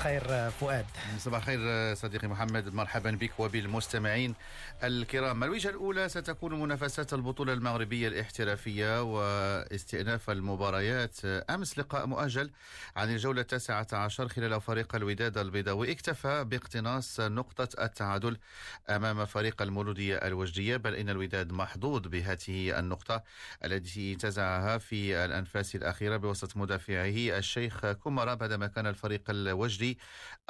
الخير فؤاد. صباح الخير صديقي محمد. مرحبا بك وبالمستمعين الكرام. الوجهة الأولى ستكون منافسات البطولة المغربية الاحترافية واستئناف المباريات. أمس لقاء مؤجل عن الجولة التاسعة عشر خلال فريق الوداد البيضاوي. اكتفى باقتناص نقطة التعادل أمام فريق المولودية الوجدية بل إن الوداد محظوظ بهذه النقطة التي انتزعها في الأنفاس الأخيرة بوسط مدافعه الشيخ كمرة بعدما كان الفريق الوجدي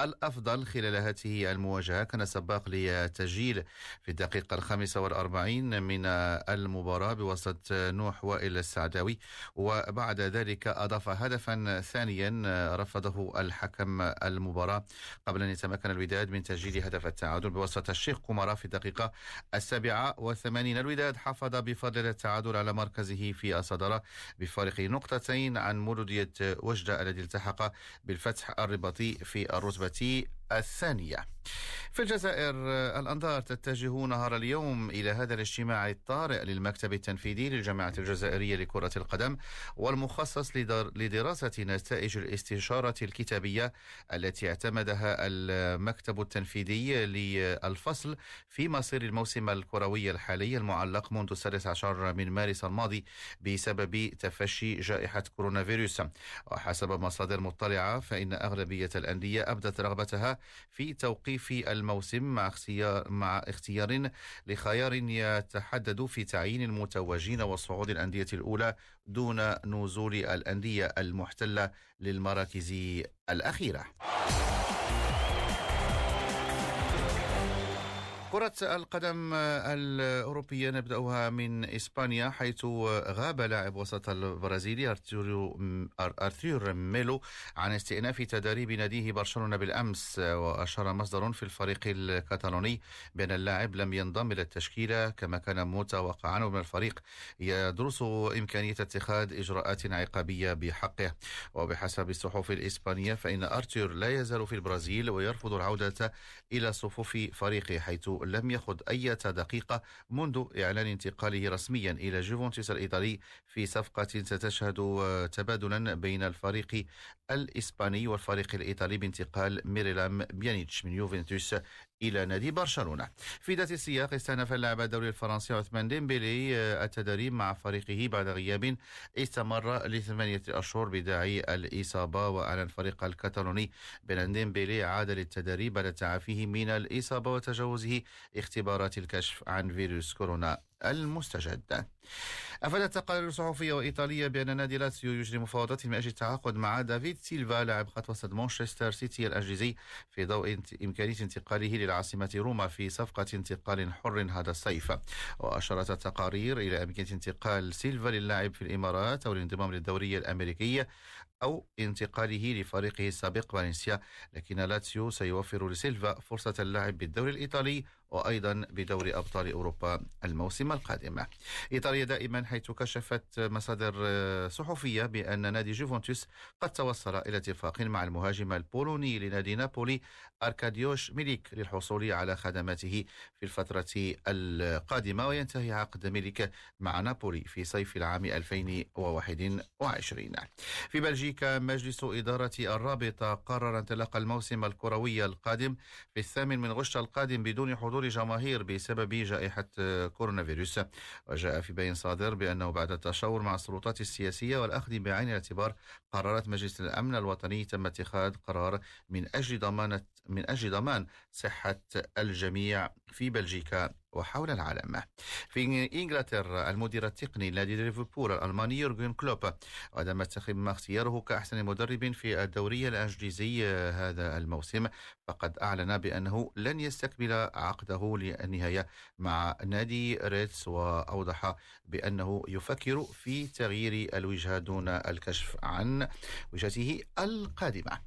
الأفضل خلال هذه المواجهة. كان سباق لتسجيل في الدقيقة الخامسة والأربعين من المباراة بوسط نوح وائل السعداوي وبعد ذلك أضاف هدفا ثانيا رفضه الحكم المباراة. قبل أن يتمكن الوداد من تسجيل هدف التعادل بوسط الشيخ كمرة في الدقيقة السابعة والثمانين. الوداد حافظ بفضل التعادل على مركزه في الصدارة بفارق نقطتين عن مولودية وجدة الذي التحق بالفتح الرباطي في الرتبة الثانية. في الجزائر الأنظار تتجه نهار اليوم إلى هذا الاجتماع الطارئ للمكتب التنفيذي للجامعة الجزائرية لكرة القدم والمخصص لدراسة نتائج الاستشارة الكتابية التي اعتمدها المكتب التنفيذي للفصل في مصير الموسم الكروي الحالي المعلق منذ السادس عشر من مارس الماضي بسبب تفشي جائحة كورونا فيروس. وحسب مصادر مطلعة فإن أغلبية الأندية أبدت رغبتها في توقيف الموسم مع اختيار مع اختيار لخيار يتحدد في تعيين المتوجين وصعود الأندية الأولى دون نزول الأندية المحتلة للمراكز الأخيرة. كرة القدم الأوروبية نبدأها من إسبانيا حيث غاب لاعب وسط البرازيلي أرثور ميلو عن استئناف تدريب ناديه برشلونة بالأمس وأشار مصدر في الفريق الكتالوني بأن اللاعب لم ينضم إلى التشكيلة كما كان متوقعا من الفريق. يدرس إمكانية اتخاذ إجراءات عقابية بحقه. وبحسب الصحف الإسبانية فإن أرثور لا يزال في البرازيل ويرفض العودة إلى صفوف فريقه حيث لم يخض أي دقيقة منذ إعلان انتقاله رسميا إلى جوفنتوس الإيطالي في صفقة ستشهد تبادلا بين الفريق الإسباني والفريق الإيطالي بانتقال ميريلام بيانيتش من يوفنتوس إلى نادي برشلونة. في ذات السياق استأنف اللاعب الدوري الفرنسي عثمان ديمبيلي التدريب مع فريقه بعد غياب استمر لثمانية أشهر بداعي الإصابة وأعلن الفريق الكتالوني بأن ديمبيلي عاد للتدريب بعد تعافيه من الإصابة وتجاوزه اختبارات الكشف عن فيروس كورونا. المستجد أفادت تقارير صحفية وإيطالية بأن نادي لاتسيو يجري مفاوضات من أجل التعاقد مع دافيد سيلفا لاعب خط وسط مانشستر سيتي الأنجليزي في ضوء إمكانية انتقاله للعاصمة روما في صفقة انتقال حر هذا الصيف. وأشارت التقارير إلى إمكانية انتقال سيلفا للاعب في الإمارات أو الانضمام للدورية الأمريكية أو انتقاله لفريقه السابق فالنسيا لكن لاتسيو سيوفر لسيلفا فرصة اللعب بالدوري الإيطالي وأيضا بدوري أبطال أوروبا الموسم القادم. إيطاليا دائما حيث كشفت مصادر صحفية بأن نادي جوفنتوس قد توصل إلى اتفاق مع المهاجم البولوني لنادي نابولي أركاديوش ميليك للحصول على خدماته في الفترة القادمة وينتهي عقد ميليك مع نابولي في صيف العام 2021 في بلجيكا مجلس إدارة الرابطة قرر انطلاق الموسم الكروي القادم في الثامن من غشت القادم بدون حضور جماهير بسبب جائحة كورونا فيروس وجاء في بيان صادر بأنه بعد التشاور مع السلطات السياسية والأخذ بعين الاعتبار قرارات مجلس الأمن الوطني تم اتخاذ قرار من أجل ضمان من أجل ضمان صحة الجميع. في بلجيكا وحول العالم. في إنجلترا المدير التقني لنادي ليفربول الألماني يورجن كلوب وعندما تم اختياره كأحسن مدرب في الدوري الإنجليزي هذا الموسم. فقد أعلن بأنه لن يستكمل عقده للنهاية مع نادي ريدز وأوضح بأنه يفكر في تغيير الوجهة دون الكشف عن وجهته القادمة.